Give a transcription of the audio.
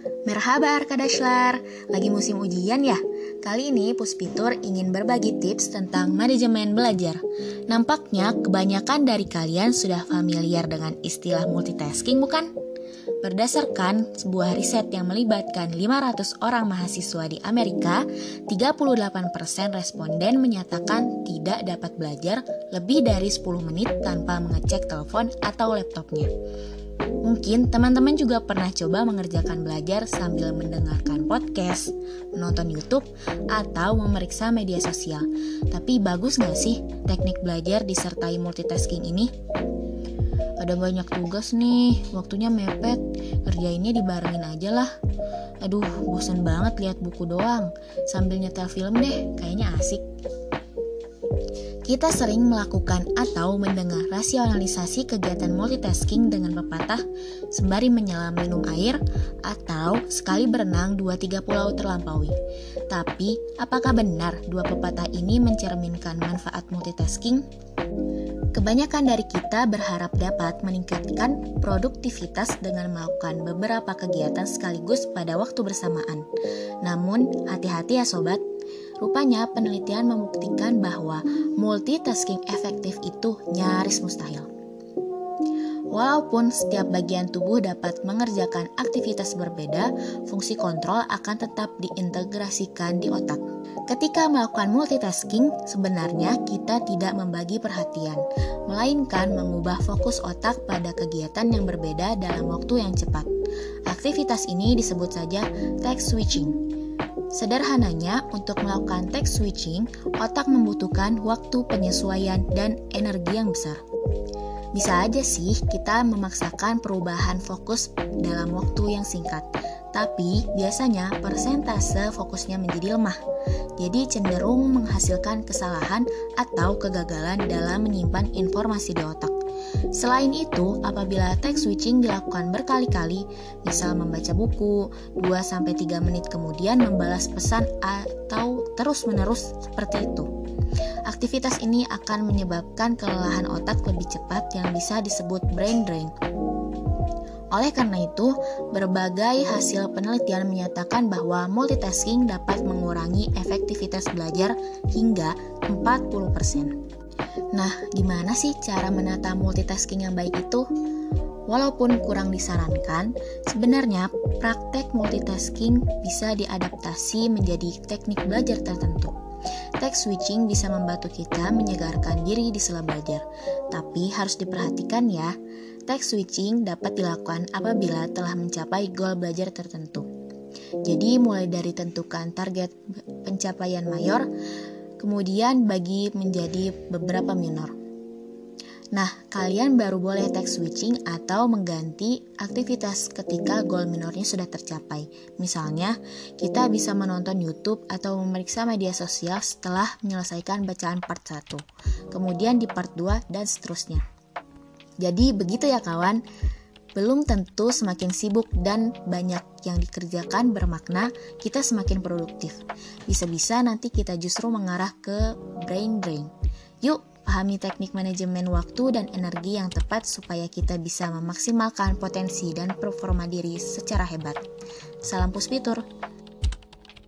Merhaba Arkadaşlar, lagi musim ujian ya? Kali ini Puspitur ingin berbagi tips tentang manajemen belajar. Nampaknya kebanyakan dari kalian sudah familiar dengan istilah multitasking bukan? Berdasarkan sebuah riset yang melibatkan 500 orang mahasiswa di Amerika, 38% responden menyatakan tidak dapat belajar lebih dari 10 menit tanpa mengecek telepon atau laptopnya. Mungkin teman-teman juga pernah coba mengerjakan belajar sambil mendengarkan podcast, menonton YouTube, atau memeriksa media sosial. Tapi bagus nggak sih teknik belajar disertai multitasking ini? Ada banyak tugas nih, waktunya mepet, kerjainnya dibarengin aja lah. Aduh, bosan banget lihat buku doang, sambil nyetel film deh, kayaknya asik. Kita sering melakukan atau mendengar rasionalisasi kegiatan multitasking dengan pepatah sembari menyelam minum air atau sekali berenang dua tiga pulau terlampaui. Tapi, apakah benar dua pepatah ini mencerminkan manfaat multitasking? Kebanyakan dari kita berharap dapat meningkatkan produktivitas dengan melakukan beberapa kegiatan sekaligus pada waktu bersamaan. Namun, hati-hati ya sobat, Rupanya penelitian membuktikan bahwa multitasking efektif itu nyaris mustahil. Walaupun setiap bagian tubuh dapat mengerjakan aktivitas berbeda, fungsi kontrol akan tetap diintegrasikan di otak. Ketika melakukan multitasking, sebenarnya kita tidak membagi perhatian, melainkan mengubah fokus otak pada kegiatan yang berbeda dalam waktu yang cepat. Aktivitas ini disebut saja text switching. Sederhananya, untuk melakukan text switching, otak membutuhkan waktu penyesuaian dan energi yang besar. Bisa aja sih kita memaksakan perubahan fokus dalam waktu yang singkat, tapi biasanya persentase fokusnya menjadi lemah. Jadi cenderung menghasilkan kesalahan atau kegagalan dalam menyimpan informasi di otak. Selain itu, apabila text switching dilakukan berkali-kali, misal membaca buku, 2-3 menit kemudian membalas pesan atau terus-menerus seperti itu. Aktivitas ini akan menyebabkan kelelahan otak lebih cepat yang bisa disebut brain drain. Oleh karena itu, berbagai hasil penelitian menyatakan bahwa multitasking dapat mengurangi efektivitas belajar hingga 40%. Nah, gimana sih cara menata multitasking yang baik itu? Walaupun kurang disarankan, sebenarnya praktek multitasking bisa diadaptasi menjadi teknik belajar tertentu. Text switching bisa membantu kita menyegarkan diri di sela belajar, tapi harus diperhatikan ya. Text switching dapat dilakukan apabila telah mencapai goal belajar tertentu. Jadi mulai dari tentukan target pencapaian mayor, kemudian bagi menjadi beberapa minor. Nah, kalian baru boleh text switching atau mengganti aktivitas ketika goal minornya sudah tercapai. Misalnya, kita bisa menonton YouTube atau memeriksa media sosial setelah menyelesaikan bacaan part 1, kemudian di part 2 dan seterusnya. Jadi begitu ya kawan. Belum tentu semakin sibuk dan banyak yang dikerjakan bermakna kita semakin produktif. Bisa-bisa nanti kita justru mengarah ke brain drain. Yuk, pahami teknik manajemen waktu dan energi yang tepat supaya kita bisa memaksimalkan potensi dan performa diri secara hebat. Salam puspitur.